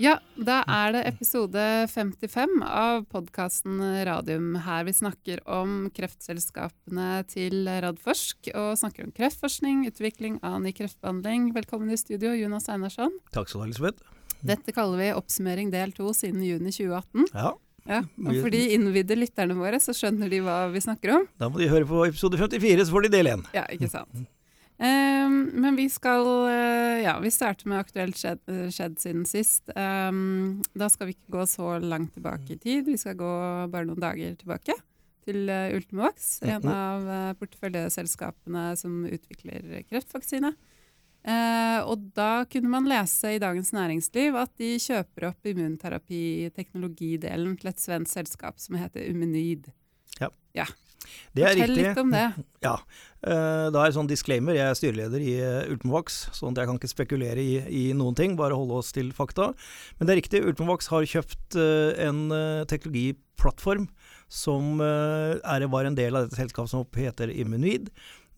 Ja, da er det episode 55 av podkasten Radium her vi snakker om kreftselskapene til Radforsk, og snakker om kreftforskning, utvikling av ny kreftbehandling. Velkommen i studio, Jonas Einarsson. Takk skal du ha, Elisabeth. Dette kaller vi oppsummering del to siden juni 2018. Ja, Ja, og for de innvidde lytterne våre, så skjønner de hva vi snakker om. Da må de høre på episode 54, så får de del én. Ja, ikke sant. Um, men vi skal uh, Ja, vi starter med aktuelt skjedd, skjedd siden sist. Um, da skal vi ikke gå så langt tilbake i tid. Vi skal gå bare noen dager tilbake. Til uh, Ultimovax, en av uh, porteføljeselskapene som utvikler kreftvaksine. og da kunne man lese i Dagens Næringsliv at de kjøper opp immunterapi-teknologidelen til et svensk selskap som heter Umenyd. Ja. ja. Det er Fortell riktig. litt om det. Ja. Uh, da er sånn disclaimer. Jeg er styreleder i uh, Ultimovax, sånn at jeg kan ikke spekulere i, i, noen ting, bare holde oss til fakta. Men det er riktig, Ultimovax har kjøpt uh, en teknologiplattform som er, var en del av dette selskapet som heter Immunoid.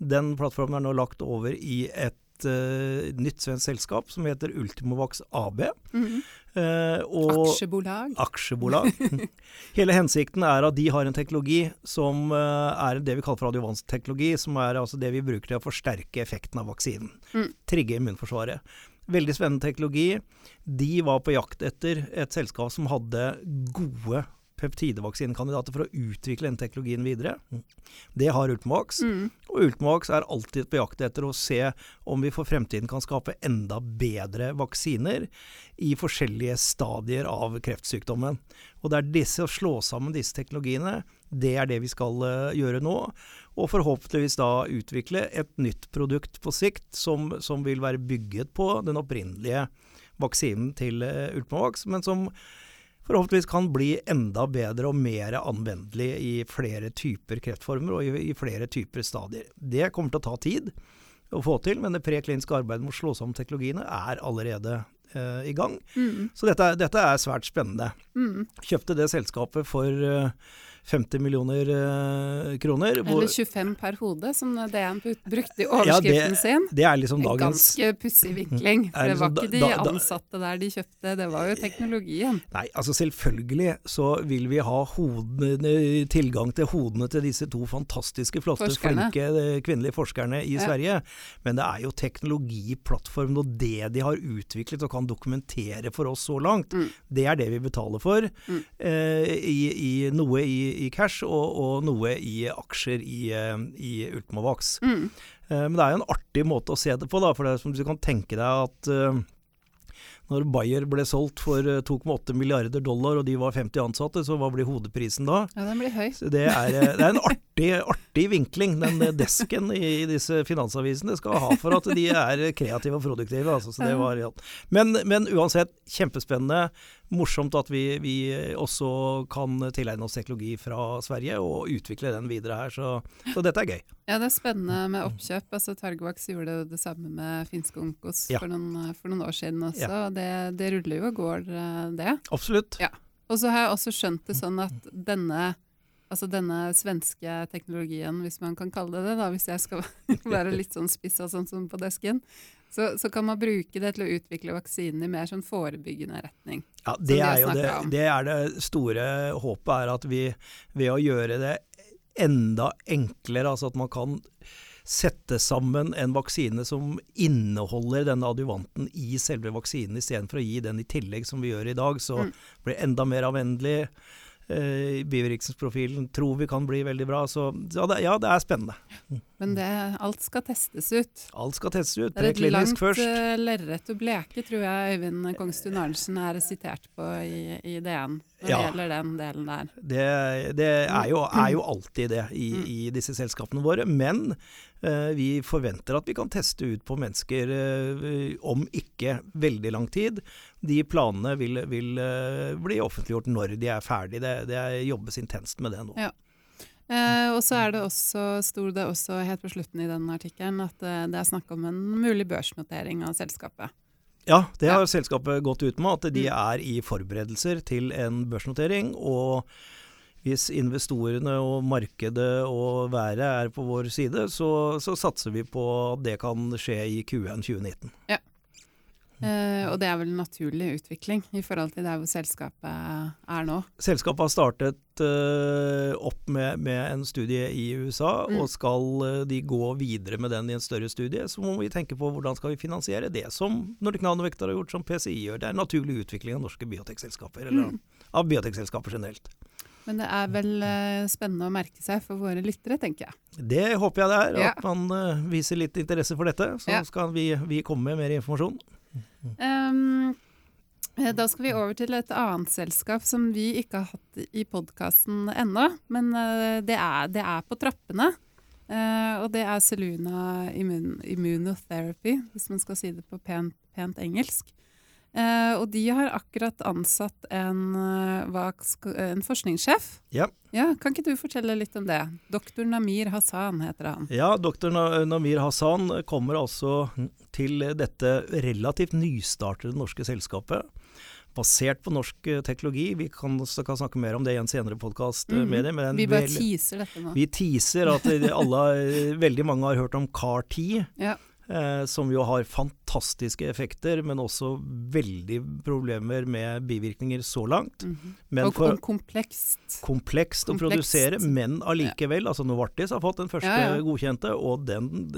Den plattformen er nå lagt over i et nytt svensk selskap som heter Ultimovax AB. Mm -hmm. og, aksjebolag. Aksjebolag. Hele hensikten er at de har en teknologi som er det vi kaller for adjuvansteknologi, som er altså det vi bruker til å forsterke effekten av vaksinen. Mm. Trigge immunforsvaret. Veldig spennende teknologi. De var på jakt etter et selskap som hadde gode peptidevaksinekandidater for å utvikle den teknologien videre. Det har Ultimovax. Mm. Og Ultimovax er alltid på jakt etter å se om vi for fremtiden kan skape enda bedre vaksiner i forskjellige stadier av kreftsykdommen. Og det er disse å slå sammen disse teknologiene, det er det vi skal uh, gjøre nå. Og forhåpentligvis da utvikle et nytt produkt på sikt som, som vil være bygget på den opprinnelige vaksinen til uh, Ultimovax, men som forhåpentligvis kan bli enda bedre og mer anvendelig i flere typer kreftformer og i, i, flere typer stadier. Det kommer til å ta tid å få til, men det prekliniske arbeidet med å slå sammen teknologiene er allerede eh, i gang. Mm. Så dette, dette, er svært spennende. Mm. Kjøpte det selskapet for eh, 50 millioner eh, kroner. Eller 25 per hode, som DN brukte i overskriften ja, det, sin. Det er liksom dagens Ganske pussig vinkling. For det var liksom ikke de ansatte der de kjøpte, det var jo teknologien. Nei, altså selvfølgelig så vil vi ha hodene, tilgang til hodene til disse to fantastiske, flotte, Forskerne. flinke eh, kvinnelige forskerne i Ja. Sverige. Men det er jo teknologiplattformen og det de har utviklet og kan dokumentere for oss så langt, Mm. det er det vi betaler for. Mm. Eh, i, i noe i, i cash og, og noe i aksjer i, eh, i Ultimovax. Mm. Eh, Men det er jo en artig måte å se det på, da. For det er som du kan tenke deg at eh, når Bayer ble solgt for eh, 2,8 milliarder dollar, og de var 50 ansatte, så hva blir hodeprisen da? Ja, den blir høy. Så det, er, det er en artig, artig vinkling, den desken i, i disse finansavisene skal ha for at de er kreative og produktive. Altså, så det var, ja. men, men uansett, kjempespennende. Morsomt at vi, vi også kan tilegne oss teknologi fra Sverige og utvikle den videre her. Så, så dette er gøy. Ja, det er spennende med oppkjøp. Altså, Targovax gjorde det samme med finske Onkos Ja. for, noen, for noen år siden også. Ja. Det, det ruller jo og går, eh, det. Absolutt. Ja. Og så har jeg også skjønt det sånn at denne, altså denne svenske teknologien, hvis man kan kalle det det, da, hvis jeg skal være litt sånn spiss og sånn som på desken, så, så kan man bruke det til å utvikle vaksinen i mer sånn forebyggende retning. Ja, det er det, det er det store håpet, er at vi ved å gjøre det enda enklere, altså at man kan sette sammen en vaksine som inneholder denne adjuvanten i selve vaksinen, istedenfor å gi den i tillegg, som vi gjør i dag, så Mm. blir det enda mer anvendelig. Eh, Bivirkningsprofilen tror vi kan bli veldig bra. Så ja det, ja, det er spennende. Men det, alt skal testes ut. Alt skal testes ut. Det er et langt først. uh, lerret å bleke, tror jeg Øyvind Kongstuen Arntzen er sitert på i, i DN, når det Ja. gjelder den delen der. Det, det er, jo, er jo alltid det i, i disse selskapene våre. Men eh, vi forventer at vi kan teste ut på mennesker eh, om ikke veldig lang tid. De planene vil, vil eh, bli offentliggjort når de er ferdig. Det, det er- jobbes intenst med det nå. Ja. Eh, og så er det også, sto det også helt på slutten i den artikkelen at eh, det er snakk om en mulig børsnotering av selskapet. Ja, det har Ja. selskapet gått ut med, at de Mm. er i forberedelser til en børsnotering. Og hvis investorene og markedet og været er på vår side, så, så satser vi på at det kan skje i Q1 2019. Eh, og det er vel en naturlig utvikling i forhold til der hvor selskapet er nå. Selskapet har startet uh, opp med, med, en studie i USA, mm. og skal uh, de gå videre med den i en større studie, så må vi tenke på hvordan skal vi finansiere det som Nordic Nanovektor har gjort, som PCI gjør. Det er en naturlig utvikling av norske biotekselskaper, eller mm. av biotekselskaper generelt. Men det er vel uh, spennende å merke seg for våre lyttere, tenker jeg. Det håper jeg det er, ja. at man viser litt interesse for dette. Så ja. skal vi, vi komme med mer informasjon. Um, da skal vi over til et annet selskap som vi ikke har hatt i podkasten ennå. Men uh, det, er, det, er, på trappene. Uh, og det er Seluna Immunotherapy, hvis man skal si det på pent, pent engelsk. Uh, og de har akkurat ansatt en, en forskningssjef. Ja. ja. Kan ikke du fortelle litt om det? Doktor Namir Hassan heter han. Ja, doktor Namir Hassan kommer altså til dette relativt nystartede norske selskapet. Basert på norsk eh, teknologi. Vi kan, kan snakke mer om det i en senere podkast mm. Vi bare teaser dette nå. Vi teaser at alle, veldig mange har hørt om CAR-10. Ja. Eh, som jo har fantastiske effekter, men også veldig problemer med bivirkninger så langt. Mm -hmm. og, for, komplekst. Komplekst å produsere, men allikevel. Ja. Altså Novartis har fått den første ja, ja. godkjente, og den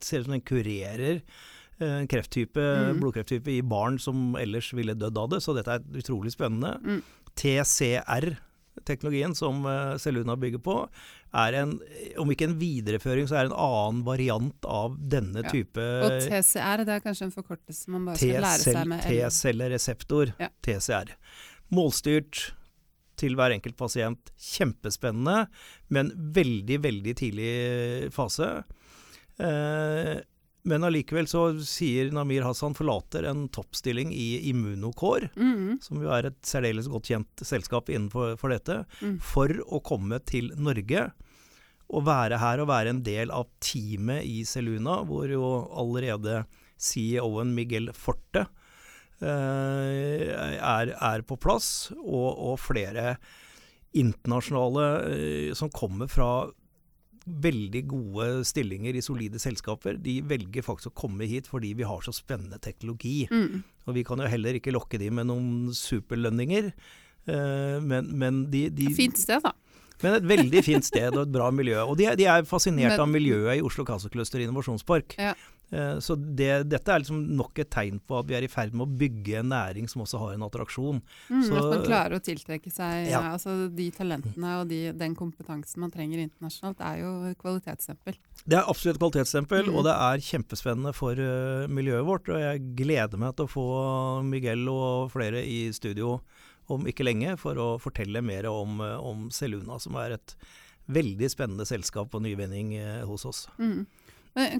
ser ut som den kurerer en krefttype, mm. blodkrefttype i barn som ellers ville dødd av det, så dette er utrolig spennende. Mm. TCR teknologien som Celluna eh, bygger på, er en, om ikke en videreføring, så er det en annen variant av denne ja. type Og TCR, det er kanskje en forkortelse man bare skal lære seg med? T-cellereseptor, ja. TCR. Målstyrt til hver enkelt pasient. Kjempespennende, men veldig, veldig tidlig fase. Eh, men allikevel så sier Namir Hassan forlater en toppstilling i Immunocore, mm. som jo er et særdeles godt kjent selskap innenfor dette, mm. for å komme til Norge. Og være her og være en del av teamet i Seluna, hvor jo allerede CEO-en Miguel Forte eh, er, er, på plass, og, og flere internasjonale eh, som kommer fra veldig gode stillinger i solide selskaper, de velger faktisk å komme hit fordi vi har så spennende teknologi. Mm. Og vi kan jo heller ikke lokke de med noen superlønninger. Uh, men, men de, de Fint sted, da. Men et veldig fint sted og et bra miljø. Og de, de er fascinert men, av miljøet i Oslo Cancer Cluster innovasjonspark. Ja. Eh, så det, dette er liksom nok et tegn på at vi er i ferd med å bygge en næring som også har en attraksjon. Mm, så, at man klarer å tiltrekke seg ja. altså de talentene og de, den kompetansen man trenger internasjonalt, er jo et kvalitetsstempel. Det er absolutt et kvalitetsstempel, mm. og det er kjempespennende for uh, miljøet vårt. Og jeg gleder meg til å få Miguel og flere i studio om ikke lenge for å fortelle mer om, uh, om Seluna, som er et veldig spennende selskap og nyvinning uh, hos oss. Mm.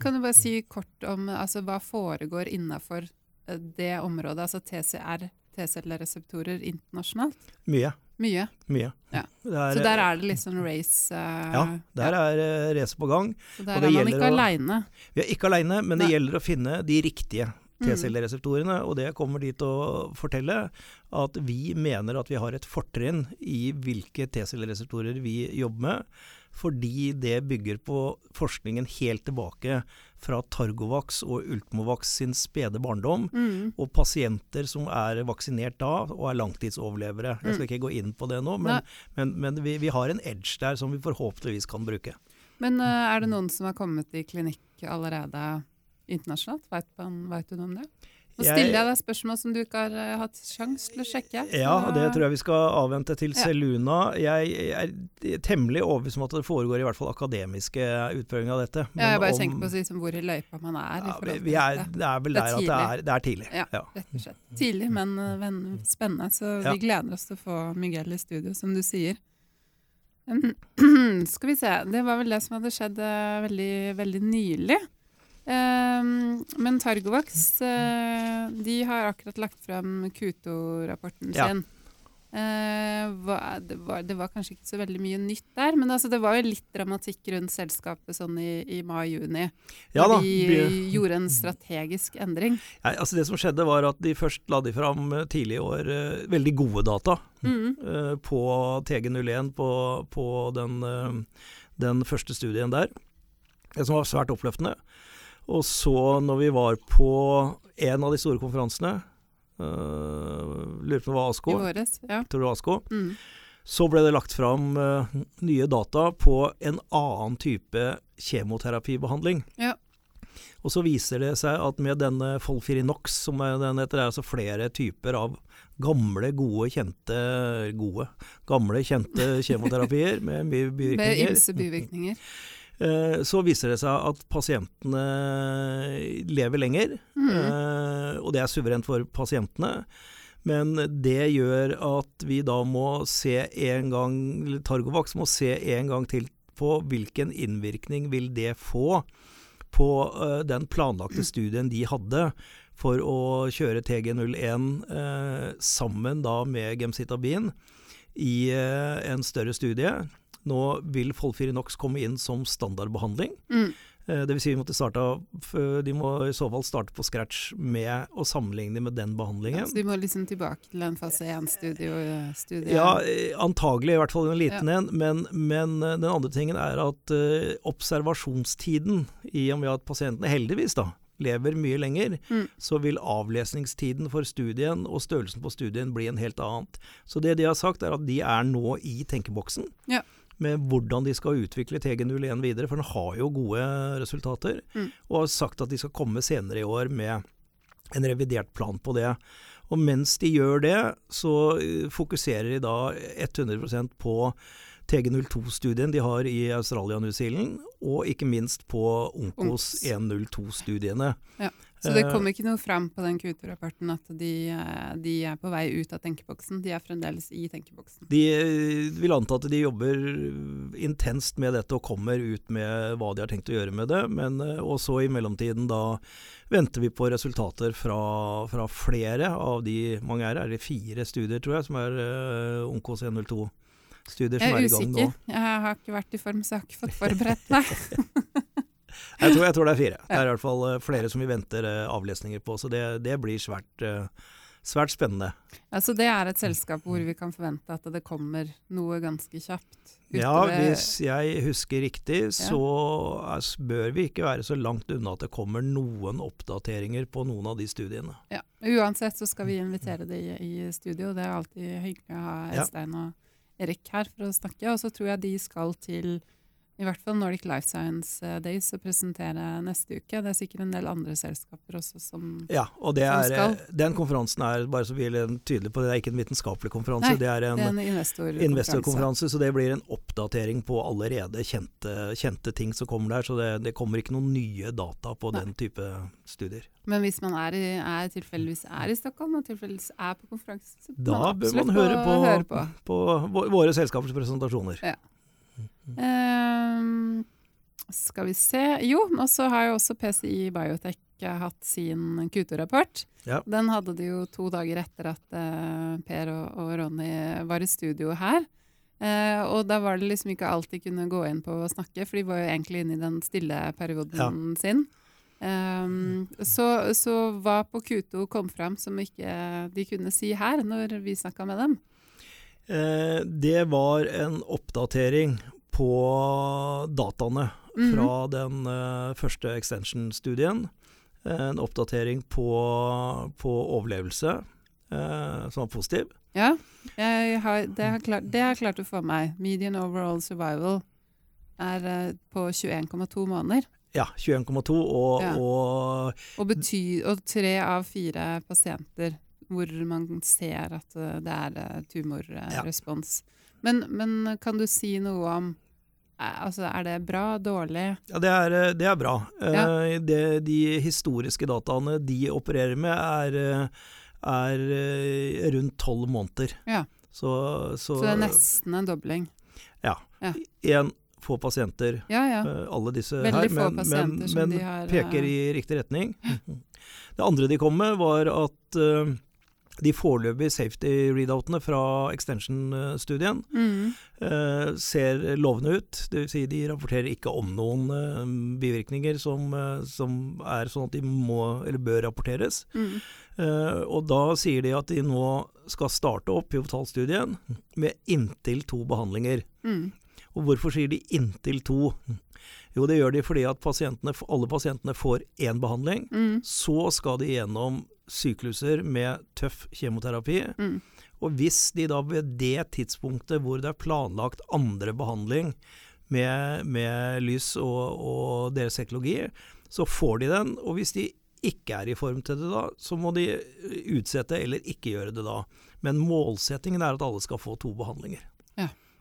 Kan du bare si kort om altså, hva foregår innafor eh, det området, altså TCR, T-cellereseptorer internasjonalt? Mye. Mye? Mye. Ja. Er, så der er det liksom race uh, Ja, der ja. er uh, race på gang. Så der er man ikke aleine? Vi er ikke aleine, men Nei. det gjelder å finne de riktige mm. T-cellereseptorene. Og det kommer de til å fortelle. At vi mener at vi har et fortrinn i hvilke T-cellereseptorer vi jobber med fordi det bygger på forskningen helt tilbake fra Targovax og Ultmovax sin spede barndom, mm. og pasienter som er vaksinert da og er langtidsoverlevere. Jeg skal mm. ikke gå inn på det nå, men, men, men vi, vi, har en edge der som vi forhåpentligvis kan bruke. Men uh, er det noen som har kommet i klinikk allerede internasjonalt? Veit du noe om det? Nå stiller jeg deg spørsmål som du ikke har uh, hatt sjanse til å sjekke. Ja, det tror jeg vi skal avvente til ja. Seluna. Jeg, er temmelig overbevist om at det foregår i hvert fall akademiske utprøvinger av dette. ja, jeg bare om, tenker på liksom, hvor i løypa man er. Ja, vi er, det er vel der at det er, det er tidlig. Ja, rett og slett. Tidlig, men, men spennende. Så vi gleder oss til å få Miguel i studio, som du sier. Skal vi se, det var vel det som hadde skjedd uh, veldig, veldig nylig. Um, men Targovax uh, de har akkurat lagt frem Kuto-rapporten ja. sin. Uh, hva, det, var, det, var, kanskje ikke så veldig mye nytt der, men altså, det var jo litt dramatikk rundt selskapet sånn i, i mai-juni. Ja, da de gjorde en strategisk endring. Ja, altså det som skjedde var at de først la de fram eh, tidlig i år uh, veldig gode data mm. på TG01, på, på den, den første studien der. Det som var svært oppløftende. Og så, når vi var på en av de store konferansene, Uh, lurer på om det var I ASKO, våres. Ja. tror det var ASKO, Mm. så ble det lagt fram uh, nye data på en annen type kjemoterapibehandling. Ja. Og så viser det seg at med denne Folfirinox, som er den heter, det er altså flere typer av gamle, gode, kjente Gode. Gamle, kjente kjemoterapier med mye Med bivirkninger. ymse bivirkninger. Eh, Så viser det seg at pasientene lever lenger, Mm. eh, og det er suverent for pasientene. Men det gjør at vi da må se en gang Targovax må se en gang til på hvilken innvirkning vil det få på eh, den planlagte studien de hadde for å kjøre TG01 eh, sammen da med gemcitabin i eh, en større studie. Nå vil Folfirinox komme inn som standardbehandling. Mm. Eh, Det vil si vi måtte starte, de må i så fall starte på scratch med å sammenligne med den Ja, behandlingen. så de må liksom tilbake til en fase 1-studie. Ja, eh, antagelig, i hvert fall en liten en. Men, men eh, den andre tingen er at uh, observasjonstiden, i og med at pasientene heldigvis da lever mye lenger, Mm. så vil avlesningstiden for studien og størrelsen på studien bli en helt annet. Så det de har sagt er at de er nå i tenkeboksen. Ja. Med hvordan de skal utvikle TG01 videre, for den har jo gode resultater. Mm. Og har sagt at de skal komme senere i år med en revidert plan på det. Og mens de gjør det, så eh, fokuserer de da 100% på TG02-studien de har i Australia og New Zealand, og ikke minst på Onkos Onkos. 102-studiene. Ja. Så det Eh, kom ikke noe fram på den Q2-rapporten at de, eh, de er på vei ut av tenkeboksen. De er fremdeles i tenkeboksen. De eh, vil anta at de jobber intenst med dette og kommer ut med hva de har tenkt å gjøre med det. Men, og så i mellomtiden da venter vi på resultater fra, fra flere av de mange er, er det fire studier, tror jeg, som er uh, Onkos 102-studier som er er i gang nå. Jeg er usikker. Jeg har ikke vært i form, så jeg har ikke fått forberedt meg. Jeg tror, jeg tror det er fire. Det er i hvert fall eh, flere som vi venter eh, avlesninger på, så det, det blir svært, eh, svært spennende. Altså, det er et selskap hvor vi kan forvente at det kommer noe ganske kjapt. Ja, hvis jeg husker riktig, så ja. bør vi ikke være så langt unna at det kommer noen oppdateringer på noen av de studiene. Ja. Uansett så skal vi invitere de i studio. Det er alltid hyggelig å ha Ja. Øystein og Erik her for å snakke. Og så tror jeg de skal til i hvert fall Nordic Life Science eh, Days å presentere neste uke. Det er sikkert en del andre selskaper også som Ja, og det er, skal. eh, den konferansen er, bare så vi er tydelig på det, er ikke en vitenskapelig konferanse, Nei, det er en Det er en investorkonferanse. investorkonferanse, så det blir en oppdatering på allerede kjente, kjente ting som kommer der. Så det, det kommer ikke noen nye data på Nei. den type studier. Men hvis man er, er tilfeldigvis er i Stockholm og tilfeldigvis er på konferanse, så Da man bør absolutt man høre på, høre på. på våre selskapers presentasjoner. Ehm, skal vi se Jo, og så har jo også PCI Biotech eh, hatt sin Q2-rapport. Ja. Den hadde de jo to dager etter at uh, Per og, og Ronny var i studio her. Uh, og da var det liksom ikke alt de kunne gå inn på og snakke, for de var jo egentlig inne i den stille perioden sin. Um, så, så hva på Q2 kom fram som ikke de kunne si her, når vi snakka med dem? Eh, det var en oppdatering på dataene Mhm. fra den eh, første extension-studien. En oppdatering på, på overlevelse, eh, som var positiv. Ja, jeg har, det, har klart, det har klart å få meg. Median overall survival er eh, på 21,2 måneder. Ja, 21,2, og, Ja. og Og, og tre av fire pasienter hvor man ser at eh, det er tumorrespons. tumorrespons. Men, men kan du si noe om eh, altså, Er det bra, dårlig? Ja, det er, eh, det er bra. Eh, Ja. Det, de historiske dataene de opererer med, er, eh, er eh, rundt tolv måneder. Ja. Så, så, Så det er nesten en dobling. Ja. Én få pasienter, Ja, ja. eh, alle disse Veldig her, men, men, men har, peker eh, i riktig retning. Det andre de kom med, var at eh, de foreløpige safety readoutene fra extension-studien Mm. eh, ser lovende ut. Dvs. Si de rapporterer ikke om noen eh, bivirkninger som, eh, som er sånn at de må eller bør rapporteres. Mm. Eh, og da sier de at de nå skal starte opp pivotalstudien med inntil to behandlinger. Mm. Og hvorfor sier de inntil to? Jo, det gjør de fordi at pasientene, alle pasientene får én behandling. Mm. Så skal de gjennom sykluser med tøff kjemoterapi. Mm. Og hvis de da ved det tidspunktet hvor det er planlagt andre behandling med, med lys og, og deres teknologi, så får de den. Og hvis de ikke er i form til det da, så må de utsette eller ikke gjøre det da. Men målsettingen er at alle skal få to behandlinger.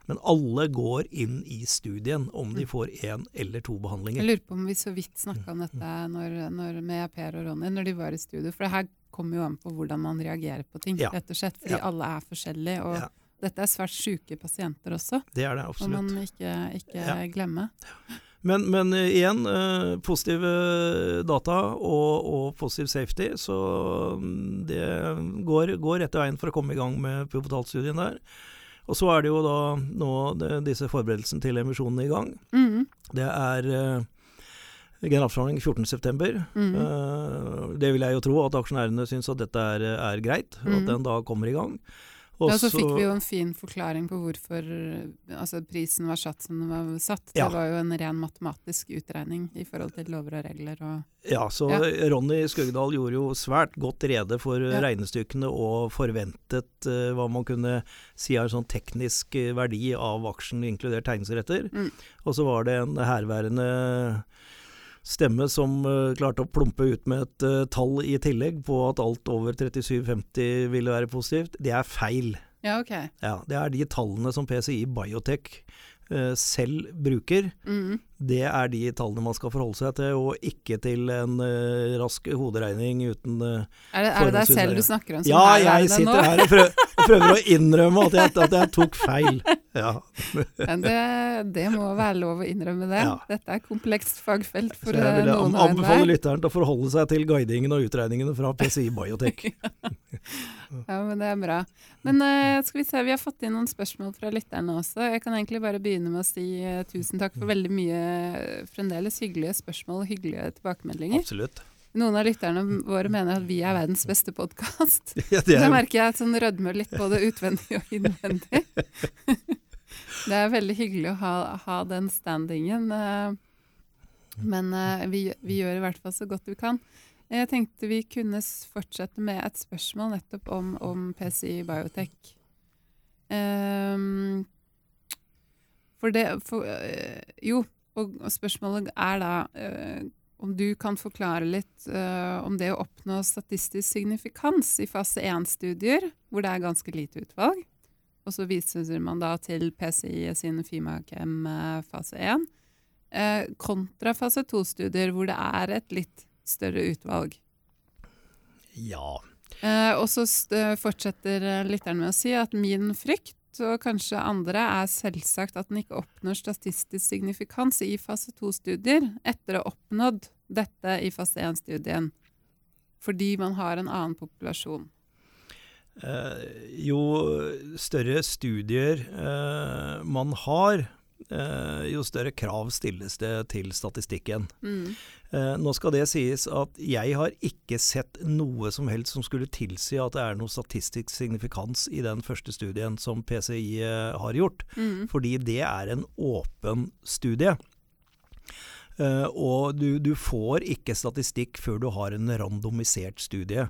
Men alle går inn i studien om de Mm. får én eller to behandlinger. Jeg lurer på om vi så vidt snakka om dette når, når, med Per og Ronny når de var i studio. For det her kommer jo an på hvordan man reagerer på ting, Ja. rett og slett. Fordi Ja. alle er forskjellige. Og Ja. dette er svært syke pasienter også, Det er det absolutt. må man ikke, ikke glemme. Men, men eh, igjen, eh, positive data og, og positiv safety, så mm, det går, går rette veien for å komme i gang med pivotalstudien der. Og så er det jo da nå det, disse forberedelsene til emisjonen i gang. Mm. Det er eh, generalforsamling 14.9. Mm. Uh, det vil jeg jo tro at aksjonærene syns at dette er, er greit, Mm. at den da kommer i gang. Og Ja, så fikk vi jo en fin forklaring på hvorfor altså, prisen var satt som den var satt. Ja. Det var jo en ren matematisk utregning i forhold til lover og regler. Og, Ja, så Ja. Ronny Skøgedal gjorde jo svært godt rede for Ja. regnestykkene og forventet uh, hva man kunne si er sånn teknisk eh, verdi av aksjen, inkludert tegningsretter. Mm. Og så var det en herværende stemme som eh, klarte å plumpe ut med et eh, tall i tillegg på at alt over 37,50 ville være positivt. Det er feil. ja, ok. Ja, det er de tallene som PCI Biotech eh, selv bruker. Mm. Det er de tallene man skal forholde seg til, og ikke til en uh, rask hoderegning uten uh, Er, det, er det deg selv du snakker om? som Ja, jeg sitter her og prøver, prøver å innrømme at jeg, at jeg tok feil. Ja. Men det, det må være lov å innrømme det. Ja. Dette er komplekst fagfelt Så for jeg eh, vil noen an- anbefale lytteren til å forholde seg til guidingen og utregningene fra PCI Biotech. Ja, men det er bra. Men uh, skal vi se, vi har fått inn noen spørsmål fra lytterne også. Jeg kan egentlig bare begynne med å si eh, tusen takk for veldig mye eh, fremdeles hyggelige spørsmål og hyggelige tilbakemeldinger. Absolutt. Noen av lytterne våre mener at vi er verdens beste podkast. Ja, det Da er, merker jeg at sånn rødmer litt både utvendig og innvendig. det er veldig hyggelig å ha, ha den standingen. eh, Men eh, vi, vi gjør i hvert fall så godt vi kan. Jeg tenkte vi kunne fortsette med et spørsmål nettopp om, om PCI Biotech. Ehm, for det for, eh, Jo, og, spørsmålet er da om du kan forklare litt uh, om det å oppnå statistisk signifikans i fase 1-studier, hvor det er ganske lite utvalg, og så viser man da til PCI sin Fimakem eh, fase 1, eh, kontra fase 2-studier, hvor det er et litt større utvalg. ja. Eh, og så fortsetter lytteren med å si at min frykt, og kanskje andre, er selvsagt at den ikke oppnår statistisk signifikans i fase 2-studier etter å ha oppnådd dette i fase 1-studien. Fordi man har en annen populasjon. Eh, jo større studier eh, man har, eh, jo større krav stilles det til statistikken. Mm. Eh, nå skal det sies at jeg har ikke sett noe som helst som skulle tilsi at det er noe statistisk signifikans i den første studien som PCI har gjort, Mm. fordi det er en åpen studie. Eh, og du, du får ikke statistikk før du har en randomisert studie.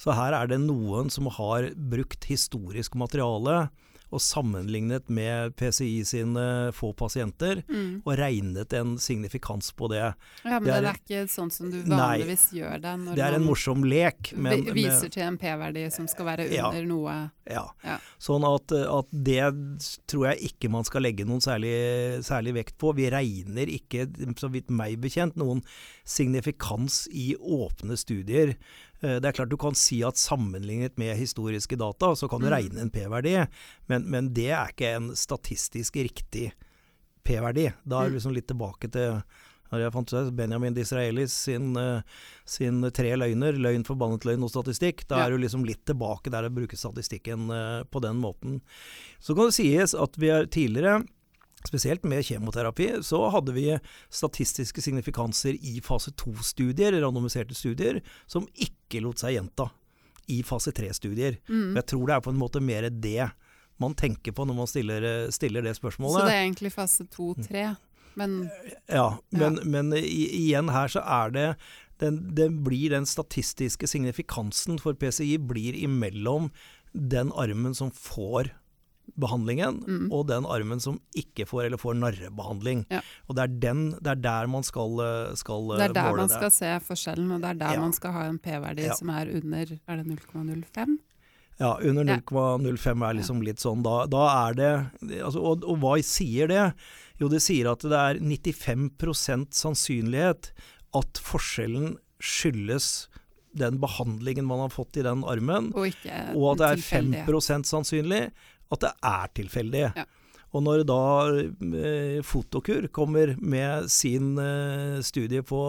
Så her er det noen som har brukt historisk materiale og sammenlignet med PCI sine få pasienter, Mm. og regnet en signifikans på det. Ja, men Det det er- er, ikke sånn som du Nei. vanligvis gjør det når Det er en morsom lek, men, viser viser til en P-verdi som skal være Ja. under noe Ja. Ja. Sånn at, at det tror jeg ikke man skal legge noen særlig, særlig vekt på. Vi regner ikke, så vidt meg bekjent, noen signifikans i åpne studier. Eh, Det er klart du kan si at sammenlignet med historiske data, så kan du Mm. regne en P-verdi, men, men det er ikke en statistisk riktig P-verdi. Da er vi Mm. liksom litt tilbake til Benjamin Disraelis sin, eh, sin tre løgner, løgn, forbannet løgn og statistikk. Da er du liksom litt tilbake der å bruke statistikken eh, på den måten. Så kan det sies at vi er tidligere Spesielt med kjemoterapi så hadde vi statistiske signifikanser i fase 2-studier, randomiserte studier, som ikke lot seg gjenta i fase 3-studier. mm. Jeg tror det er på en måte mer det man tenker på når man stiller, stiller det Så det er egentlig fase to-tre. Men Ja, men, men i, igjen her så er det den, den blir den statistiske signifikansen for PCI blir imellom den armen som får behandlingen, Mm. og den armen som ikke får eller får narrebehandling. Ja. Og det er, den, det er der man skal, eh, skal det er der måle man det. skal se forskjellen, og det er der Ja. man skal ha en P-verdi Ja. som er under Er det 0,05? Ja, under 0,05 er liksom litt sånn Da, da er det altså, og, og hva sier det? Jo, det sier at det er 95% sannsynlighet at forskjellen skyldes den behandlingen man har fått i den armen, Og og at det er 5 tilfeldighet. sannsynlig at det er tilfeldig. Ja. Og når da eh, Fotokur kommer med sin eh, studie på,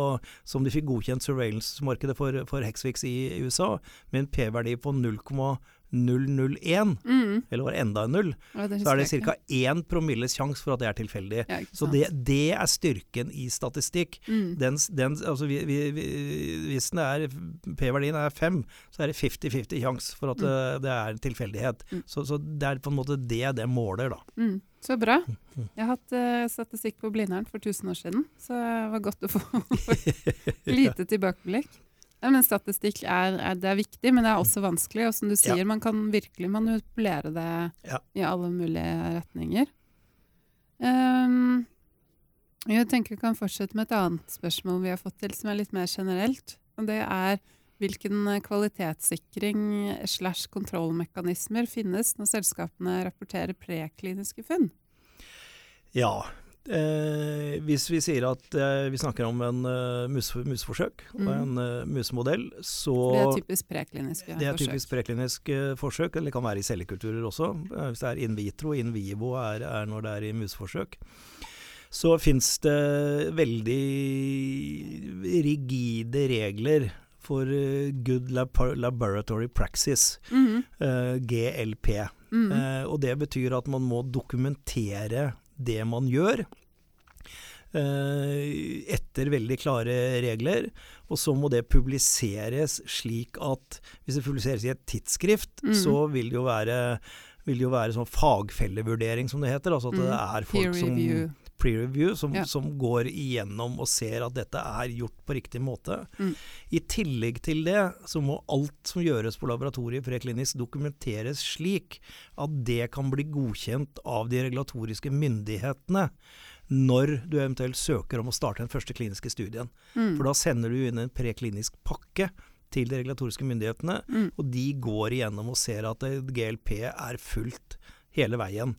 som de fikk godkjent surveillance-markedet for, for Hexfix i USA, med en P-verdi på 0,001, Mm. eller var det enda en null, Ja, så er det ca. 1 promilles sjanse for at det er tilfeldig. Ja, Så det, det er styrken i statistikk. mm. Den, den, altså vi, vi, vi, hvis er P-verdien er 5, så er det 50-50 sjanse for at Mm. det, det er tilfeldighet. Mm. Så, så det er på en måte det det måler, da. Mm. Så bra. Mm. Jeg har hatt uh, statistikk på Blindern for 1000 år siden, så det var godt å få lite tilbakeblikk. Ja, men statistikk er, er, det er viktig, men det er også vanskelig. Og som du sier, Ja. man kan virkelig manipulere det Ja. i alle mulige retninger. Um, jeg tenker vi kan fortsette med et annet spørsmål vi har fått til, som er litt mer generelt. Og det er hvilken kvalitetssikring slash kontrollmekanismer finnes når selskapene rapporterer prekliniske funn? Ja. Eh, hvis vi sier at eh, vi snakker om en uh, mus, musforsøk og Mm. en uh, musemodell, så Det er typisk prekliniske Det er forsøk. typisk preklinisk uh, forsøk, eller kan være i cellekulturer også. eh, Hvis det er in vitro, in vivo er, er når det er i musforsøk. Så fins det veldig rigide regler for eh, good laboratory praxis, mm eh, GLP. Mm Eh, og det betyr at man må dokumentere det man gjør. eh, etter veldig klare regler. Og så må det publiseres slik at Hvis det publiseres i et tidsskrift, mm. så vil det jo være vil det jo være sånn fagfellevurdering, som det heter. Altså at det Mhm. er folk som. Pre-review, som, Ja. som går igjennom og ser at dette er gjort på riktig måte. Mm. I tillegg til det så må alt som gjøres på laboratoriet preklinisk dokumenteres slik at det kan bli godkjent av de regulatoriske myndighetene når du eventuelt søker om å starte den første kliniske studien. Mm. For da sender du inn en preklinisk pakke til de regulatoriske myndighetene, Mm. og de går igjennom og ser at GLP er fulgt hele veien.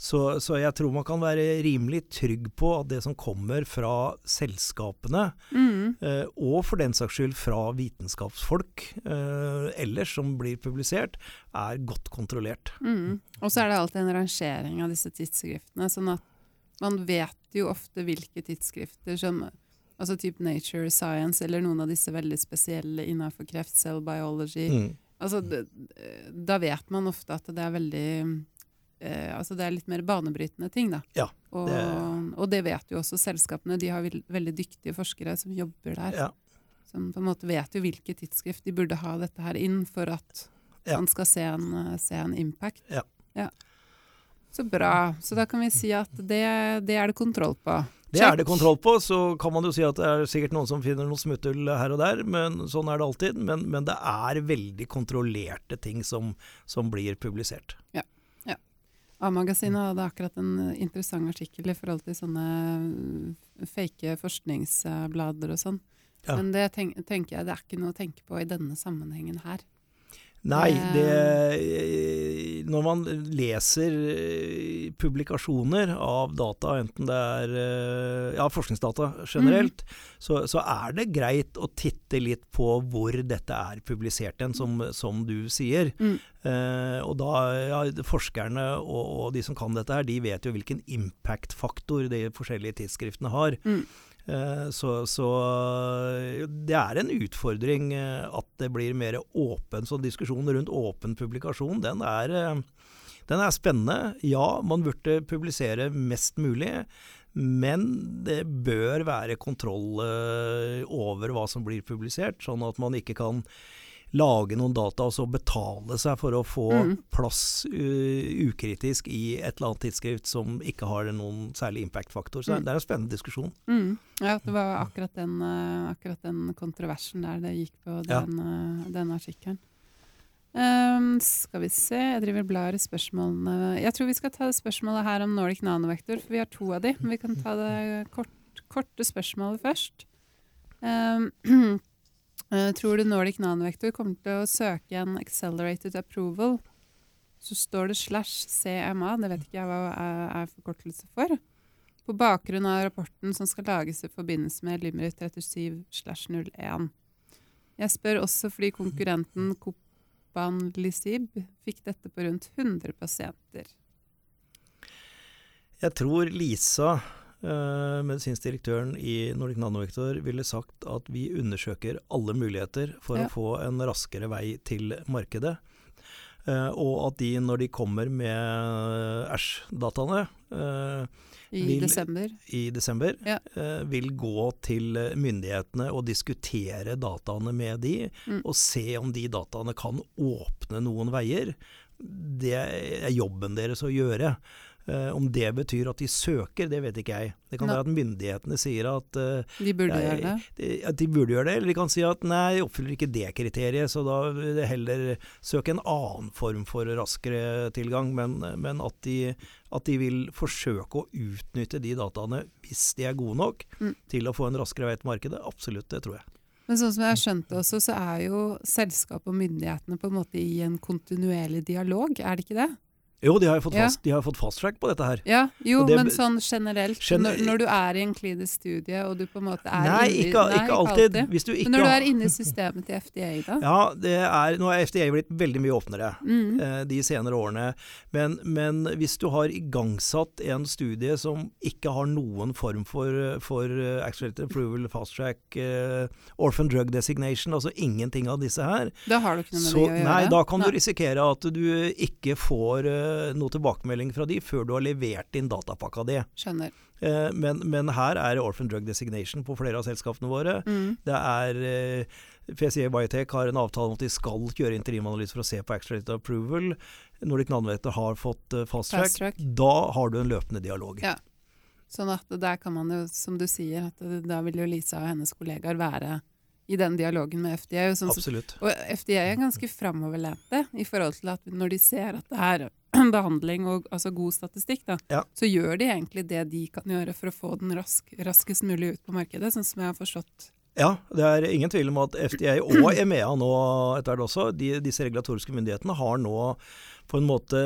Så, så jeg tror man kan være rimelig trygg på at det som kommer fra selskapene, Mm. eh, og for den saks skyld fra vitenskapsfolk eh, ellers som blir publisert, er godt kontrollert. Mm. Og så er det alltid en rangering av disse tidsskriftene, sånn at man vet jo ofte hvilke tidsskrifter som Altså type Nature Science eller noen av disse veldig spesielle innenfor kreft, cell biology. Mm. Altså, da vet man ofte at det er veldig eh, Altså det er litt mer banebrytende ting, da. Ja, og, det- og det vet jo også selskapene. De har veldig dyktige forskere som jobber der. Ja. Som på en måte vet jo hvilke tidsskrift de burde ha dette her inn for at Ja. man skal se en, eh, se en impact. Ja. Så bra. Så da kan vi si at det, det er det kontroll på. Det er det kontroll på. Så kan man jo si at det er sikkert noen som finner noe smutthull her og der, men sånn er det alltid. Men, men det er veldig kontrollerte ting som, som blir publisert. A-magasinet hadde akkurat en interessant artikkel i forhold til sånne uh, fake forskningsblader og sånn. Ja. Men det tenk, tenker jeg det er ikke noe å tenke på i denne sammenhengen her. Nei, Eh. det Når man leser eh, publikasjoner av data, enten det er eh, ja, forskningsdata generelt, så, så er det greit å titte litt på hvor dette er publisert hen, som, som du sier. Mm. Eh, og da, ja, forskerne og, og de som kan dette her, de vet jo hvilken impact-faktor de forskjellige tidsskriftene har. Mm. Eh, Så, så det er en utfordring eh, at det blir mer åpen. Så diskusjonen rundt åpen publikasjon, den er, eh, den er spennende. Ja, man burde publisere mest mulig. Men det bør være kontroll eh, over hva som blir publisert, sånn at man ikke kan lage noen data og så betale seg for å få Mm. plass uh, ukritisk i et eller annet tidsskrift som ikke har noen særlig impact-faktor. Så Mm. det er en spennende diskusjon. Mm. Ja, det var akkurat den, uh, akkurat den kontroversen der det gikk på Ja. den, eh, den artikkelen. Um, skal vi se, jeg driver blar i spørsmålene. Jeg tror vi skal ta spørsmålet her om Nordic Nanovektor, for vi har to av de. Men vi kan ta det kort, korte spørsmålet først. Eh, tror du Nordic Nanovektor kommer til å søke en accelerated approval? Så står det slash CMA, det vet ikke jeg hva er forkortelse for. På bakgrunn av rapporten som skal lages i forbindelse med Limerick 37 slash 01. Jeg spør også fordi konkurrenten Copanlisib fikk dette på rundt 100 pasienter. Jeg tror Lisa, eh, medisinsk i Nordic Nanovektor, ville sagt at vi undersøker alle muligheter for Ja. å få en raskere vei til markedet. Eh, og at de, når de kommer med Æsj-dataene eh, I Vil- desember. i desember, Ja. eh, vil gå til myndighetene og diskutere dataene med de, Mm. og se om de dataene kan åpne noen veier. Det er jobben deres å gjøre. Eh, om det betyr at de søker, det vet ikke jeg. Det kan Nei. være at myndighetene sier at uh, De burde jeg- gjøre det. de- at de burde gjøre det, eller de kan si at nei, de oppfyller ikke det kriteriet, så da vil jeg heller søke en annen form for raskere tilgang. Men, men at, de, at de vil forsøke å utnytte de dataene, hvis de er gode nok, Mm. til å få en raskere vei til markedet. Absolutt, det tror jeg. Men sånn som jeg har skjønt det også, så er jo selskapet og myndighetene på en måte i en kontinuerlig dialog, er det ikke det? Jo, de har jo fått Ja. fast, de har fått fast track på dette her. Ja, jo, det men sånn generelt. Gen- når, når du er i en klinisk studie, og du på en måte er Nei, inne i- ikke, Nei, ikke alltid. Hvis du ikke Men når du er inne i systemet til FDA, da? Ja, det er, nå er FDA blitt veldig mye åpnere. Mm. eh, de senere årene. Men, men hvis du har igangsatt en studie som ikke har noen form for, for uh, accelerated approval, fast track, uh, orphan drug designation, altså ingenting av disse her, Da har du ikke noe med så det å gjøre? nei, da kan Nei. du risikere at du ikke får eh, noe tilbakemelding fra de før du har levert inn datapakka di. Skjønner. Eh, men, men her er det orphan drug designation på flere av selskapene våre. Mm. Det er FCA PCA Biotech har en avtale om at de skal gjøre interimanalyse for å se på accelerated approval. Nordic Nanovektor har fått eh, fast track. Fast track. Da har du en løpende dialog. Ja. Sånn at der kan man jo, som du sier, at da vil jo Lisa og hennes kollegaer være i den dialogen med FDA. Sånn som, og FDA er ganske framoverlente i forhold til at når de ser at det er behandling og altså god statistikk, da, Ja. så gjør de egentlig det de kan gjøre for å få den rask, raskest mulig ut på markedet, sånn som jeg har forstått. Ja, det er ingen tvil om at FDA og EMEA nå etter hvert også, de, disse regulatoriske myndighetene, har nå på en måte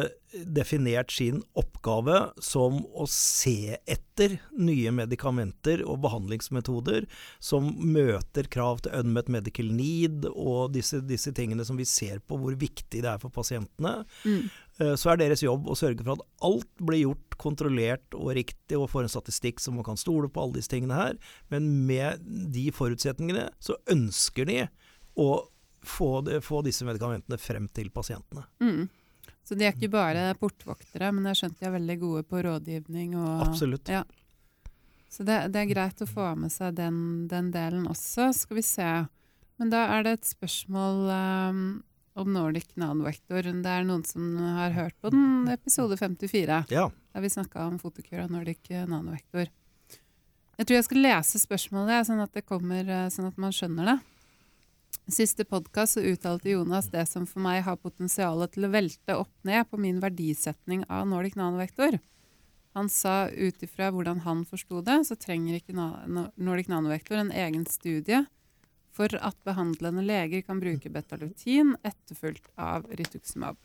definert sin oppgave som å se etter nye medikamenter og behandlingsmetoder som møter krav til unmet medical need og disse, disse tingene som vi ser på hvor viktig det er for pasientene. Mm. Eh, Så er deres jobb å sørge for at alt blir gjort kontrollert og riktig, og får en statistikk som man kan stole på, alle disse tingene her. Men med de forutsetningene så ønsker de å få, det, få disse medikamentene frem til pasientene. Mm. Så de er ikke bare portvoktere, men jeg har skjønt de er veldig gode på rådgivning. Og, Absolutt. Ja. Så det, det er greit å få med seg den, den delen også. Skal vi se. Men da er det et spørsmål um, om Nordic Nanovektor. Det er noen som har hørt på den episode 54, Ja. der vi snakka om Fotokur og Nordic eh, Nanovektor. Jeg tror jeg skal lese spørsmålet, sånn at det kommer, eh, sånn at man skjønner det. Siste podkast uttalte Jonas det som for meg har potensial til å velte opp ned på min verdisetning av Nordic Nanovektor. Han sa ut ifra hvordan han forsto det, så trenger ikke Nordic Nanovektor en egen studie for at behandlende leger kan bruke betalutin etterfulgt av rituximab.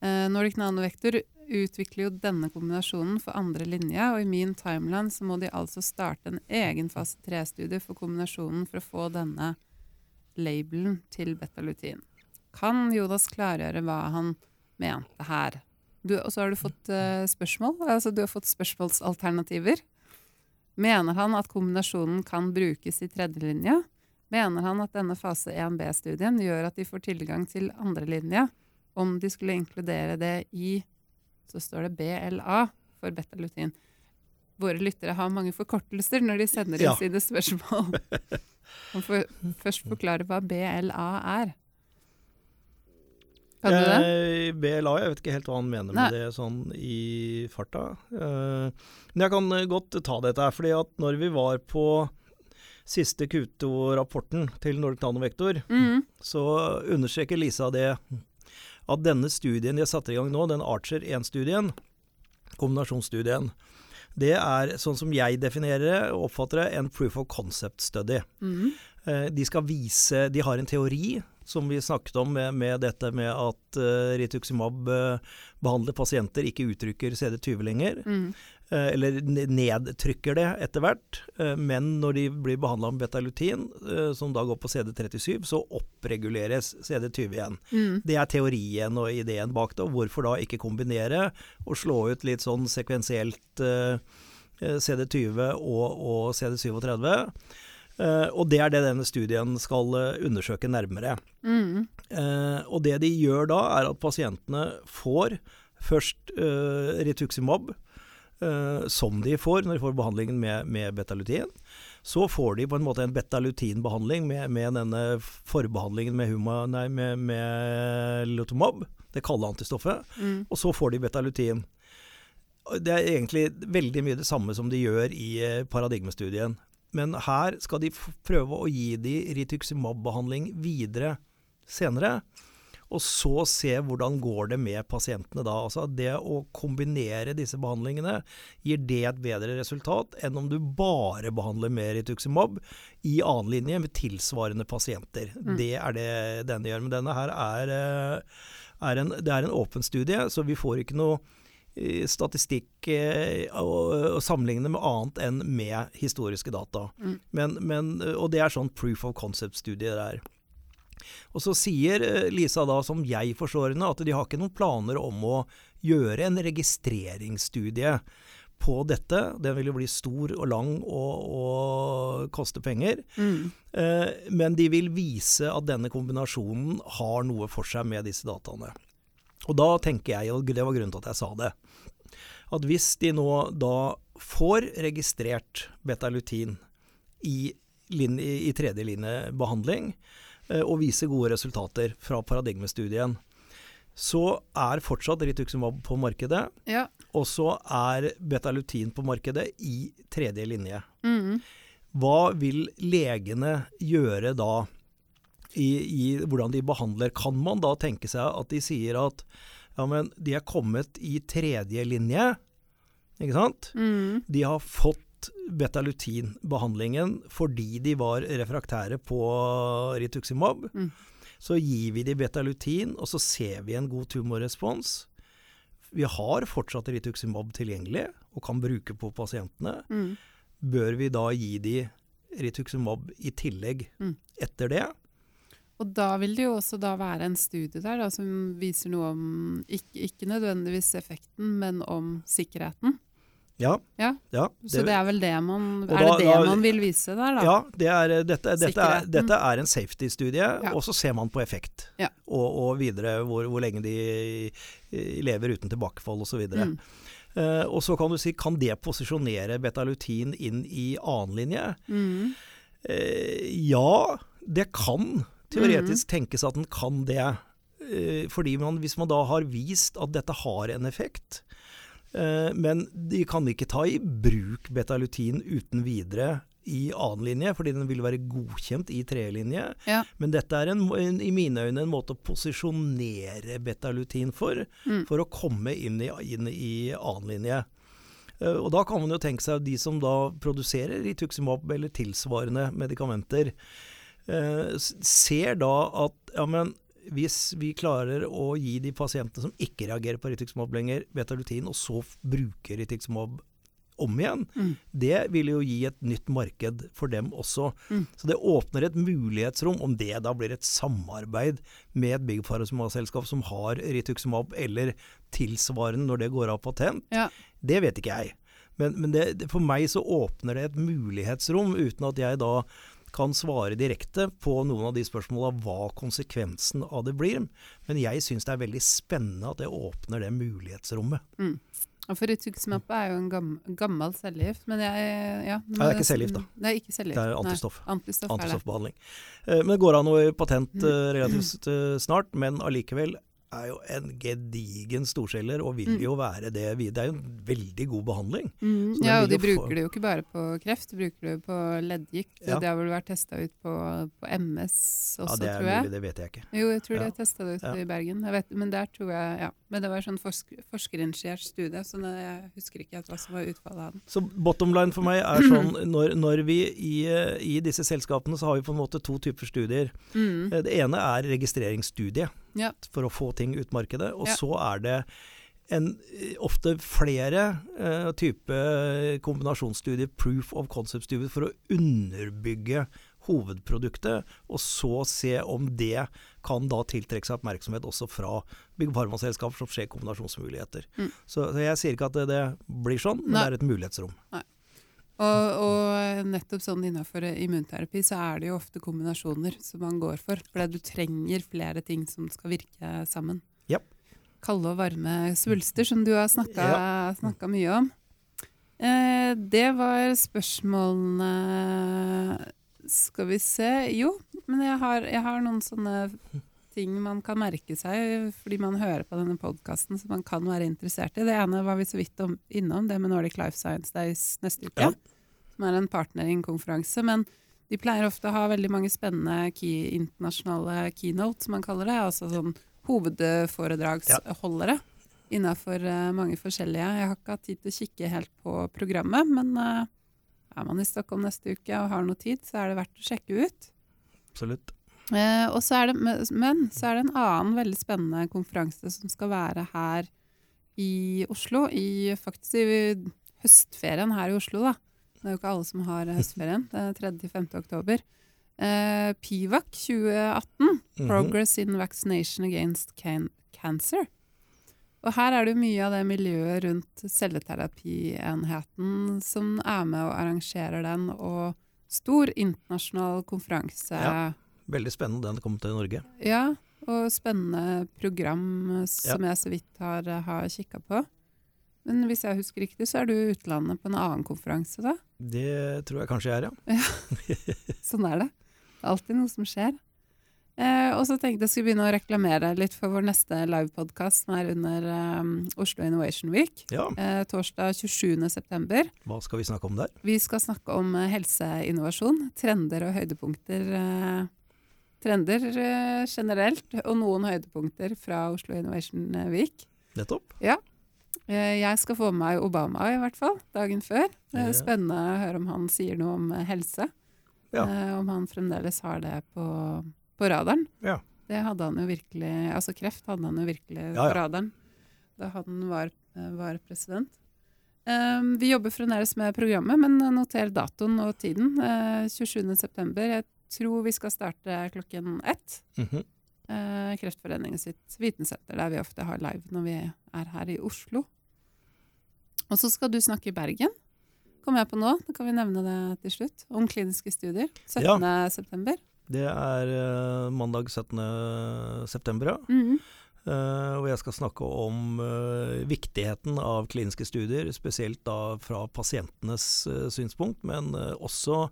Eh, Nordic Nanovektor utvikler jo denne kombinasjonen for andre linje, og i min timeline så må de altså starte en egen fase 3-studie for kombinasjonen for å få denne labelen til betalutin. Kan Jonas klargjøre hva han mente her? Du, og så har du fått uh, spørsmål, altså du har fått spørsmålsalternativer. Mener han at kombinasjonen kan brukes i tredjelinja? Mener han at denne fase 1B-studien gjør at de får tilgang til andrelinja, om de skulle inkludere det i så står det BLA for betalutin. Våre lyttere har mange forkortelser når de sender inn Ja. sine spørsmål. Man får først forklare hva BLA er. Kan du det? Eh, BLA, jeg vet ikke helt hva han mener Nei. med det sånn i farta. Eh, men jeg kan godt ta dette her, fordi at når vi var på siste Q2-rapporten til Nordic Nanovektor, Mm. så understreker Lisa det at denne studien de har satt i gang nå, den Archer 1-studien, kombinasjonsstudien, det er sånn som jeg definerer det og oppfatter det, en proof of concept study. Mm. Eh, De skal vise De har en teori som vi snakket om med, med dette med at uh, rituximab uh, behandler pasienter ikke uttrykker CD20 lenger. Mm. Eh, eller nedtrykker det etter hvert. eh, men når de blir behandla med betalutin, eh, som da går på CD37, så oppreguleres CD20 igjen. Mm. Det er teorien og ideen bak det. og Hvorfor da ikke kombinere og slå ut litt sånn sekvensielt eh, eh, CD20 og, og CD37? Eh, og det er det denne studien skal undersøke nærmere. Mm. Og det de gjør da, er at pasientene får først rituximab, som de får når de får behandlingen med, med betalutin. Så får de på en måte en betalutinbehandling med, med denne forbehandlingen med, huma, nei, med, med lutomab, det kalde antistoffet. Mm. Og så får de betalutin. Det er egentlig veldig mye det samme som de gjør i eh, paradigmestudien. Men her skal de prøve å gi de rituximab-behandling videre senere. Og så se hvordan går det med pasientene da. Altså Det å kombinere disse behandlingene, gir det et bedre resultat enn om du bare behandler med rituximab i annen linje med tilsvarende pasienter. Mm. Det er det denne gjør. Men denne her er, eh, er en, det er en åpen studie, så vi får ikke noe eh, statistikk eh, å, å sammenligne med annet enn med historiske data. Mm. Men, men, og det er sånn proof of concept-studie det er. Og så sier eh, Lisa da, som jeg forstår henne, at de har ikke noen planer om å gjøre en registreringsstudie på dette. Den vil jo bli stor og lang og, og koste penger. Mm. Eh, men de vil vise at denne kombinasjonen har noe for seg med disse dataene. Og da tenker jeg, og det var grunnen til at jeg sa det, at hvis de nå da får registrert betalutin i, linje, i tredje linje behandling, eh, og viser gode resultater fra paradigmestudien, så er fortsatt rituximab på markedet, Ja. og så er betalutin på markedet i tredje linje. Mm. Hva vil legene gjøre da i, i hvordan de behandler? Kan man da tenke seg at de sier at ja, men de er kommet i tredje linje, ikke sant? Mm. De har fått betalutin-behandlingen fordi de var refraktære på rituximab. Mm. Så gir vi de betalutin, og så ser vi en god tumorrespons. Vi har fortsatt rituximab tilgjengelig og kan bruke på pasientene Mm. bør vi da gi de rituximab i tillegg Mm. etter det? Og da vil det jo også da være en studie der da, som viser noe om, ikke, ikke nødvendigvis effekten, men om sikkerheten. Ja. Ja, ja Så det er vel det man, er da- det det da- man vil vise der, da? ja, det er, dette, dette, er, dette er en safety-studie, Ja. og så ser man på effekt. Ja. Og, og videre hvor, hvor lenge de eh, lever uten tilbakefall osv. Mm. Uh, og så kan du si, kan det posisjonere betalutin inn i annen linje? Mm. Uh, ja, det kan teoretisk Mm. tenkes at den kan det. Uh, fordi man, hvis man da har vist at dette har en effekt, eh, men de kan ikke ta i bruk betalutin uten videre i annen linje, fordi den vil være godkjent i tredje linje. Ja. Men dette er en, en, i mine øyne en måte å posisjonere betalutin for, Mm. for å komme inn i, inn i annen linje. Eh, Og da kan man jo tenke seg de som da produserer rituximab eller tilsvarende medikamenter, eh, ser da at ja, men hvis vi klarer å gi de pasientene som ikke reagerer på rituximab lenger, betalutin, og så bruker rituximab om igjen, Mm. det vil jo gi et nytt marked for dem også. Mm. Så det åpner et mulighetsrom, om det da blir et samarbeid med et big pharma-selskap som har rituximab eller tilsvarende når det går av patent, Ja. det vet ikke jeg. Men, men det, det, for meg så åpner det et mulighetsrom, uten at jeg da kan svare direkte på noen av de spørsmåla hva konsekvensen av det blir. Men jeg syns det er veldig spennende at det åpner det mulighetsrommet. Og for rituximab er jo en gammel, gammel cellegift, men jeg ja, Nei, det er ikke cellegift, da. Det er ikke cellegift. Det er nei. antistoff. Antistoff er det. Antistoffbehandling. Eh, Men det går an å patent eh, relativt eh, snart, men allikevel er jo en gedigen storselger, og vil Mm. jo være det. Det er jo en veldig god behandling. Mm, ja, og de bruker det jo ikke bare på kreft, de bruker det jo på leddgikt. Ja. Det har vel vært testa ut på, på MS Ja, også, det er tror jeg. mulig, det vet jeg ikke. Jo, jeg tror de Ja. har testa det ut Ja. i Bergen. Jeg vet, men der tror jeg, ja. Men det var sånn forsk forskerinitiert studie, så jeg husker ikke hva som var utfallet av den. Så bottom line for meg er sånn når, når vi i, i disse selskapene så har vi på en måte to typer studier. Mm. Eh, Det ene er registreringsstudie Ja. for å få ting ut markedet. Og Ja. så er det en, eh, ofte flere uh, type kombinasjonsstudier, proof of concept-studier, for å underbygge hovedproduktet, og så se om det kan da tiltrekke seg oppmerksomhet også fra big pharma-selskaper som ser kombinasjonsmuligheter. Mm. Så, så jeg sier ikke at det, det blir sånn, men Nei. det er et mulighetsrom. Og, og nettopp sånn innenfor immunterapi så er det jo ofte kombinasjoner som man går for. Fordi du trenger flere ting som skal virke sammen. Yep. Kalde og varme svulster, som du har snakka, snakka mye om. Eh, det var spørsmålene Skal vi se Jo, men jeg har, jeg har noen sånne ting man kan merke seg fordi man hører på denne podkasten som man kan være interessert i. Det ene var vi så vidt om, innom, det med Nordic Life Science Days neste uke. Ja. Som er en partneringkonferanse. Men de pleier ofte å ha veldig mange spennende key, internasjonale keynotes, som man kaller det. Altså sånn hovedforedragsholdere innafor mange forskjellige. Jeg har ikke hatt tid til å kikke helt på programmet, men uh, er man i Stockholm neste uke og har noe tid, så er det verdt å sjekke ut. Absolutt. Eh, det, men så er det en annen veldig spennende konferanse som skal være her i Oslo, i faktisk i høstferien her i Oslo, da. Det er jo ikke alle som har høstferien. Det er 3.-5. oktober. Eh, PIVAC 2018, Mhm. Progress in Vaccination Against can Cancer. Og her er det jo mye av det miljøet rundt celleterapienheten som er med og arrangerer den, og stor internasjonal konferanse. Ja. Veldig spennende den kom til Norge. Ja, og spennende program som jeg så vidt har, har kikka på. Men hvis jeg husker riktig, så er du i utlandet på en annen konferanse da? Det tror jeg kanskje jeg er, ja. Sånn er det. Det er alltid noe som skjer. Eh, og så tenkte jeg skulle begynne å reklamere litt for vår neste livepodkast som er under um, Oslo Innovation Week. ja. Eh, torsdag 27.9. Hva skal vi snakke om der? Vi skal snakke om eh, helseinnovasjon, trender og høydepunkter. Eh, trender eh, generelt, og noen høydepunkter fra Oslo Innovation Week. Nettopp. Ja. jeg skal få med meg Obama, i hvert fall, dagen før. Det er spennende å høre om han sier noe om eh, helse. Ja. Eh, om han fremdeles har det på, på radaren. Ja. Det hadde han jo virkelig Altså kreft hadde han jo virkelig Ja, på radaren da han var, eh, var president. Um, vi jobber fremdeles med programmet, men noter datoen og tiden. Uh, 27.9. Jeg tror vi skal starte klokken ett. Mhm. Eh, Kreftforeningen sitt vitensenter, der vi ofte har live når vi er her i Oslo. Og så skal du snakke i Bergen, kommer jeg på nå. Da kan vi nevne det til slutt. Om kliniske studier. 17. september. Det er uh, mandag 17. september, ja. Mm Eh, og jeg skal snakke om eh, viktigheten av kliniske studier, spesielt da fra pasientenes eh, synspunkt, men eh, også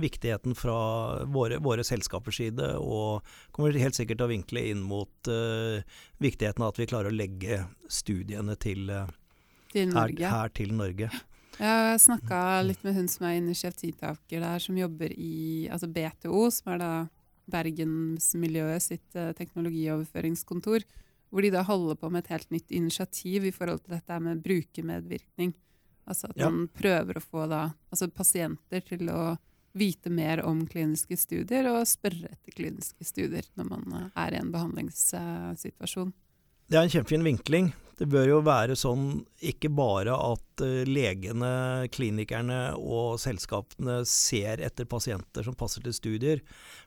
viktigheten fra våre, våre selskapers side, og kommer helt sikkert til å vinkle inn mot eh, viktigheten av at vi klarer å legge studiene til, eh, Til her, her til Norge. Jeg snakka litt med hun som er initiativtaker der, som jobber i altså BTO, som er da Bergensmiljøet sitt eh, teknologioverføringskontor. Hvor de da holder på med et helt nytt initiativ i forhold til dette med brukermedvirkning. Altså at Ja. man prøver å få da, altså pasienter til å vite mer om kliniske studier, og spørre etter kliniske studier når man eh, er i en behandlingssituasjon. Det er en kjempefin vinkling. Det bør jo være sånn ikke bare at eh, legene, klinikerne og selskapene ser etter pasienter som passer til studier,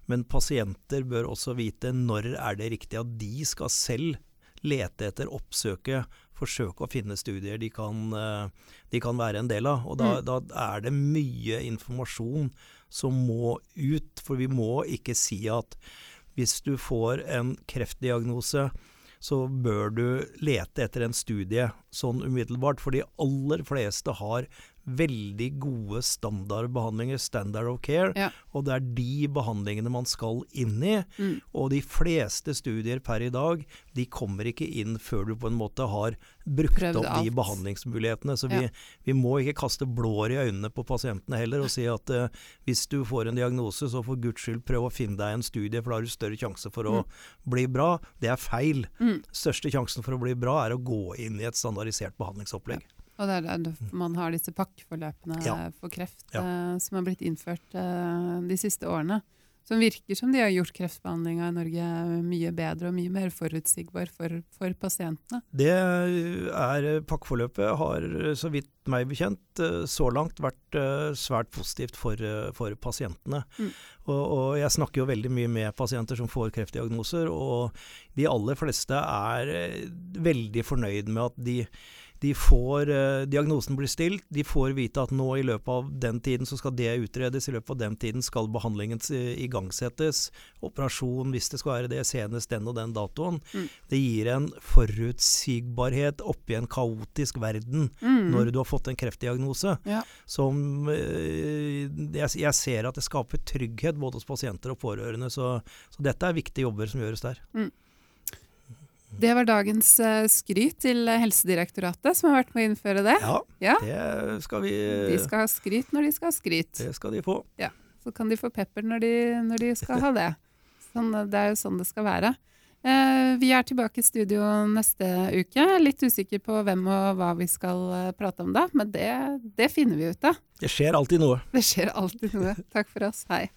men pasienter bør også vite når er det riktig at de skal selv lete etter, oppsøke, forsøke å finne studier de kan, eh, de kan være en del av. Og da, Mm. da er det mye informasjon som må ut, for vi må ikke si at hvis du får en kreftdiagnose, så bør du lete etter en studie sånn umiddelbart. For de aller fleste har veldig gode standardbehandlinger, standard of care, Ja. og det er de behandlingene man skal inn i. Mm. Og de fleste studier per i dag, de kommer ikke inn før du på en måte har brukt Prøvd opp de behandlingsmulighetene. Så vi, Ja. vi må ikke kaste blår i øynene på pasientene heller og si at uh, hvis du får en diagnose, så for guds skyld prøv å finne deg en studie, for da har du større sjanse for å bli bra. Det er feil. Mm. Største sjansen for å bli bra er å gå inn i et standardisert behandlingsopplegg. Og det er der man har disse pakkeforløpene Ja. for kreft Ja. eh, som har blitt innført eh, de siste årene. Som virker som de har gjort kreftbehandlinga i Norge mye bedre og mye mer forutsigbar for, for pasientene. Det er Pakkeforløpet har, så vidt meg bekjent, eh, så langt vært eh, svært positivt for, eh, for pasientene. Mm. Og, og jeg snakker jo veldig mye med pasienter som får kreftdiagnoser, og de aller fleste er eh, veldig fornøyd med at de de får eh, Diagnosen blir stilt, de får vite at nå i løpet av den tiden så skal det utredes, i løpet av den tiden skal behandlingen eh, igangsettes. Operasjon, hvis det skal være det, senest den og den datoen. Mm. Det gir en forutsigbarhet oppi en kaotisk verden Mm. når du har fått en kreftdiagnose, Ja. som eh, jeg, ser at det skaper trygghet både hos pasienter og pårørende. Så, så dette er viktige jobber som gjøres der. Det var dagens eh, skryt til Helsedirektoratet, som har vært med å innføre det. Ja, Ja. det skal vi De skal ha skryt når de skal ha skryt. Det skal de få. Så kan de få pepper når de, når de skal ha det. Sånn, eh, det er jo sånn det skal være. Eh, vi er tilbake i studio neste uke. Litt usikker på hvem og hva vi skal eh, prate om da, men det, det finner vi ut av. Det skjer alltid noe. Det skjer alltid noe. Takk for oss. Hei.